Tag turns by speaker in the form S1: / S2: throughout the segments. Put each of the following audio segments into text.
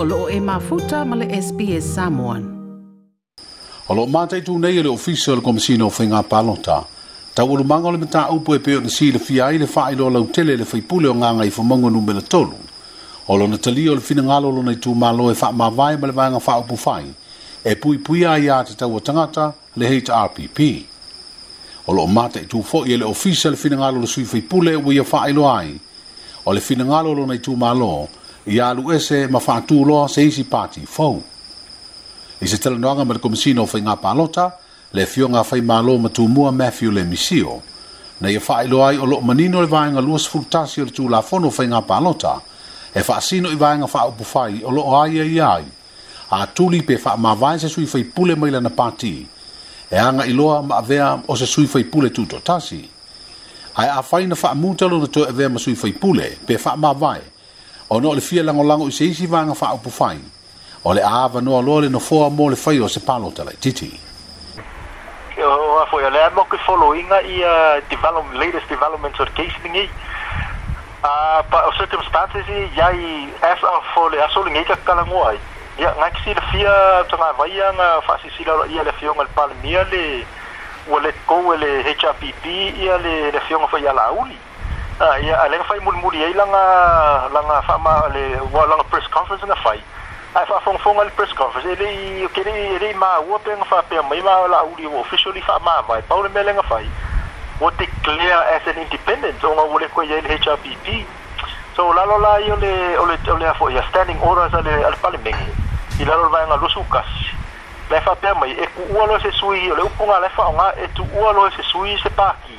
S1: o loo e mafuta ma le SPS Samoan. O loo mātai tū nei le ofisio le komisina o palota. Tau uru mango le mta upo e peo nisi le fia ile faa ilo lau tele le whaipule nga nganga i whamongo nume le tolu. O na tali o le fina ngalo lo nei tū malo e faa mawai ma le vanga faa upu fai. E pui pui a ia te tau tangata le heita RPP. O loo mātai tū fo i e le ofisio le fina ngalo le sui whaipule o ia faa ilo ai. O le fina ngalo lo nei tū malo le ia alu ese ma faatūloa se isi pati fou i se talanoaga ma le komisina o palota le fioga fai mālo ma tumua mathew le misio na ia e faailoa ai o loo manino le e vaega luasfulutasi o le tulafono o faigā palota e faasino i vaega faaupufai o loo aia ia ai atuli pe faamavae se sui faipule mai lana pati e aga iloa ma avea o se sui faipule tutotasi ae afai na faamuta lona toe avea ma sui faipule pe faamavae no le fia lango lango i se isi vanga wha upu whai. O no fōa mō le se palo tala titi.
S2: O a fōia lea mo ke uh, develop, latest developments or case ningi. uh pa o circumstances i iai as a le ngeika i. Ia ngai kisi le fia tanga ia le ua le kou e HRPP Ah, ya alenga ah, fai mulimuli ai langa, langa ah, whama, ah, le, wā langa press conference na fai. Ai whaafongafonga al press conference, ele eh, i, kere i, ele i maa ua penga whapea mai maa la uri o officially whamaa mai, paule me lenga fai. Wa declare as an independent, o ngā ule ko ye le hpp So lalo la yo ole, ole, ole afo, ya standing orders ale, ale palimengi. I lalo luzukas, ngā lusu kasi. Lai whapea mai, e ku ua lo se sui, ole upunga lai e tu ua lo se sui se pāki.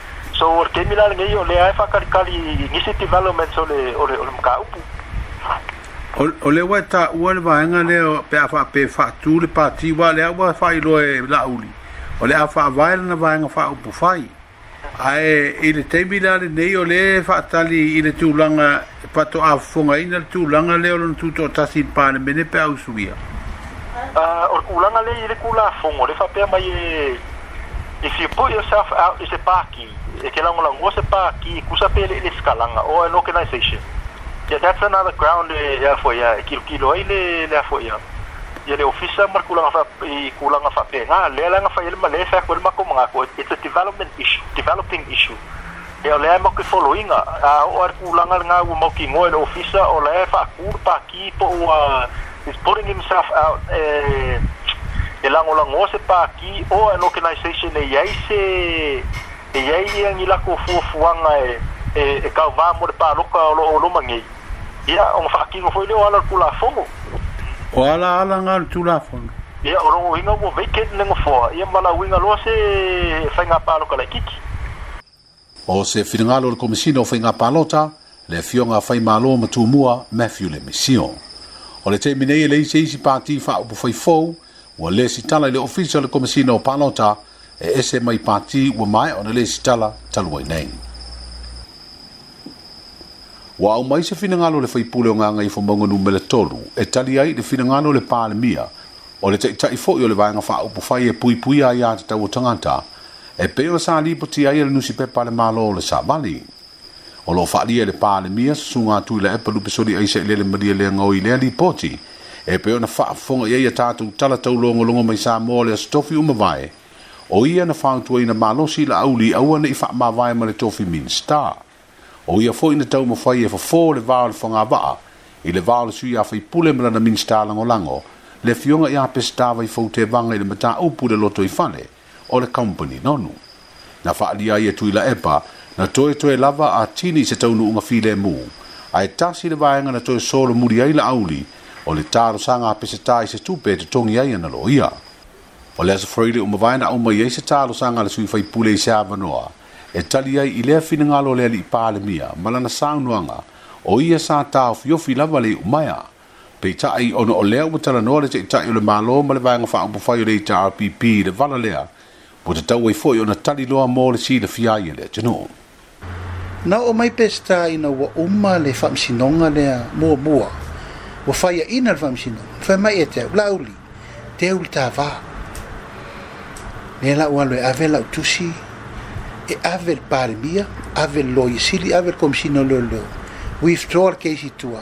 S2: so o te milana ngai o lea e whakarikari nisi te developments o le, o le, o le mka upu. O,
S1: o le wai tā ua le vaenga le o pe a wha pe whātū le pāti wā le awa whai loa e lauli. O le a wha vaela na vaenga wha Ae i le teimi la le o le whaatali i le tūlanga pato le tūlanga
S2: le
S1: o lona tūtō tasi pāne mene pe au
S2: suia. Uh, o ulanga le i le kula le whapea mai e If you put yourself out is a paki e ke lango lango se paki kusa pele ile skalanga Or an organization yeah that's another ground e eh, ya fo ya kilo kilo ile le fo ya ya le ofisa mar kulanga fa i eh, kulanga fa pe nga ah, le langa fa ile male fa ko ma mga ko it's a development issue developing issue ya le mo ke followinga ah, a o ar kulanga nga u mo ki ngoi ofisa o le fa kur paki po is putting himself out eh e lagolago se paki o an organisation e iai se e iai e agi lako fuafuaga e e e kauvā mo le paloka o loo lomagei ia oga faakigo foi lea o ala le tulafogo
S1: o ala ala
S2: ga
S1: tulafogo ia o
S2: logouiga ua vacant le ia malauiga loa se faiga paloka laikiki
S1: o se finagalo o le komisina o faiga palota le afioga fai mālo ma tumua matthew le misio o le taimi nei e le isi pati faaupufaifou ua le sitala i le ofisa o le komisina o panota e ese mai pati ua mae ona le sitala talu ai Wa ua mai se finagalo le faipule o gaga i fomauga numele tolu e tali ai le finagalo o le palemia o le taʻitaʻi foʻi o le vaega faaupu fai e puipuia iā tatau o tangata e pei sa li salipoti ai e le nusi pepa a le o le savali o loo faaalia i le palemia sasuga atu i la epa lupesoli aisa i lea le malia leagaoi i lea li poti e pe ona fa fonga ye ta tu tala tau longo longo mai sa mo le stofi uma vai o ia na fang tu ina malo si la auli au ana i fa ma vai ma le tofi min sta o ia fo ina tau mo fai e fa fo le va le fonga va i le va le sui a fai pule mra na min sta lango lango le fionga ia pe sta vai fo te vanga i le mata upu le loto i fane o le company nonu na fa ali ia e tu ila epa na toi toi lava a tini se tau nu unga fi le mu ai tasi le vaenga na toi solo muri ai la auli o le talosaga a pese tā i se tupe e totogi ai ana loia o le asofaili o vae na auma i ai se talosaga a le sui faipule i se avanoa e tali ai i lea finagalo o le alii palemia malana lana saunoaga o ia sa taofiofi lava le iʻumaea pe itaʻi ona o lea ua talanoa le taʻitaʻi o le mālō ma le vaega faaupufai o le itarpp i le vala lea ua tatau ai foʻi ona taliloa mo le le ai e le atunuu
S3: na o mai i pesetāina ua uma le faamasinoga lea muamua mua wa fai a ina rwa mishina, fai mai e teo, la uli, teo uli ta vaa. Me la ualo e ave la utusi, e ave le pare mia, ave le loi sili, ave le komishina leo leo. Wif troa ke isi tua,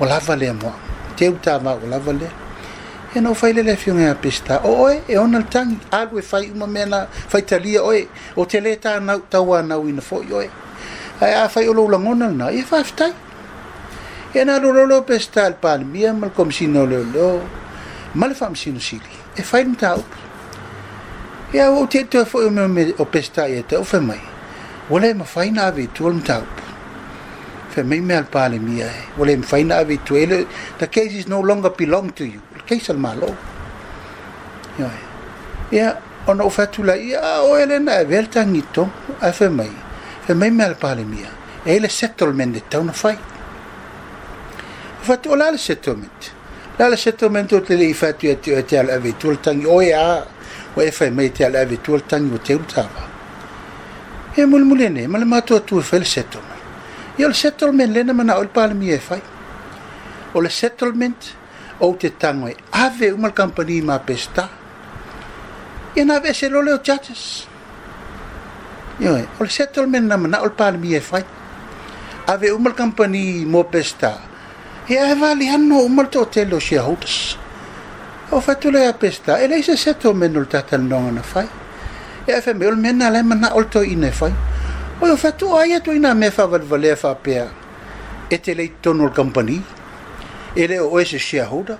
S3: wa lava lea mua, teo uli ta vaa, wa lava lea. E no fai le lefio ngea pesta, o oe, e onal tangi, alu e fai uma mena, fai talia oe, o te le ta nau, tawa nau ina foi oe. Ai a fai olo ulangona na, e fai aftai e na lo lo lo pe sta al pan bien mal com si no lo lo mal fam si no sili e fai un tau e a o te te fo me me o pe sta e te o fe mai wole ma fai na ave tu un tau fe me me al pan e mia e wole ma fai na ave tu e the case is no longer belong to you the case al malo yo e ya ona o fatu la ia o ele na e vel tangito a fe mai fe me me al pan e mia e le settlement de tau na fai fatto, là le settlement. Là le settlement o te le i fatu e te te ala ave tu tangi o ia o e fai mai te ala ave tu tangi o te utava. E mul mulene, ma le matua tu e fai le settlement. Et le settlement là, mana o parle palmi e fai. O le settlement ou te tango e ave umal compagnie ma pesta. Ia na ave se lo leo judges. o le settlement na mana o le palmi e fai. Ave umal company mo pesta. e ae valiano uma le toʻatele o shareholders ua faatula iā pesta e lai seseto mena o le tatalanoga na fai e ae femai o le mena lai manaʻo le toʻaina e fai o ia fatuʻa ai atu ina mea faavalevalea faapea e te lai tonu o le kampani e lē o oe se shareholder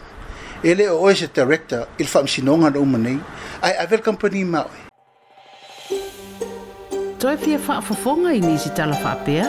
S3: e lē o oe se director i le faamasinoga na uma nei ae ave le kampani maoe toe fia faafofoga i nisi talafaapea